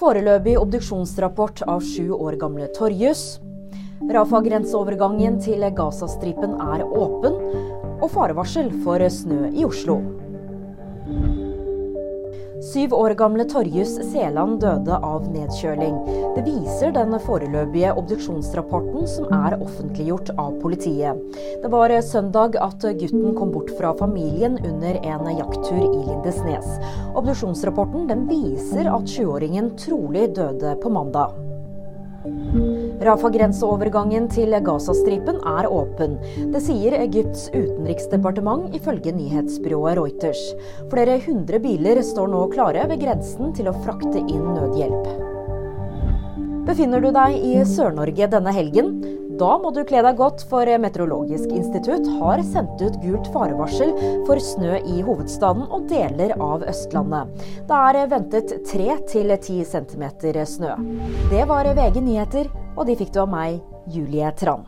Foreløpig obduksjonsrapport av sju år gamle Torjus. Rafa-grenseovergangen til Gazastripen er åpen. Og farevarsel for snø i Oslo. Syv år gamle Torjus Seland døde av nedkjøling. Det viser den foreløpige obduksjonsrapporten som er offentliggjort av politiet. Det var søndag at gutten kom bort fra familien under en jakttur i Lindesnes. Obduksjonsrapporten viser at 20-åringen trolig døde på mandag. Rafa-grenseovergangen til Gazastripen er åpen. Det sier Egypts utenriksdepartement ifølge nyhetsbyrået Reuters. Flere hundre biler står nå klare ved grensen til å frakte inn nødhjelp. Befinner du deg i Sør-Norge denne helgen? Da må du kle deg godt, for Meteorologisk institutt har sendt ut gult farevarsel for snø i hovedstaden og deler av Østlandet. Det er ventet 3-10 cm snø. Det var VG nyheter, og de fikk du av meg, Julie Tran.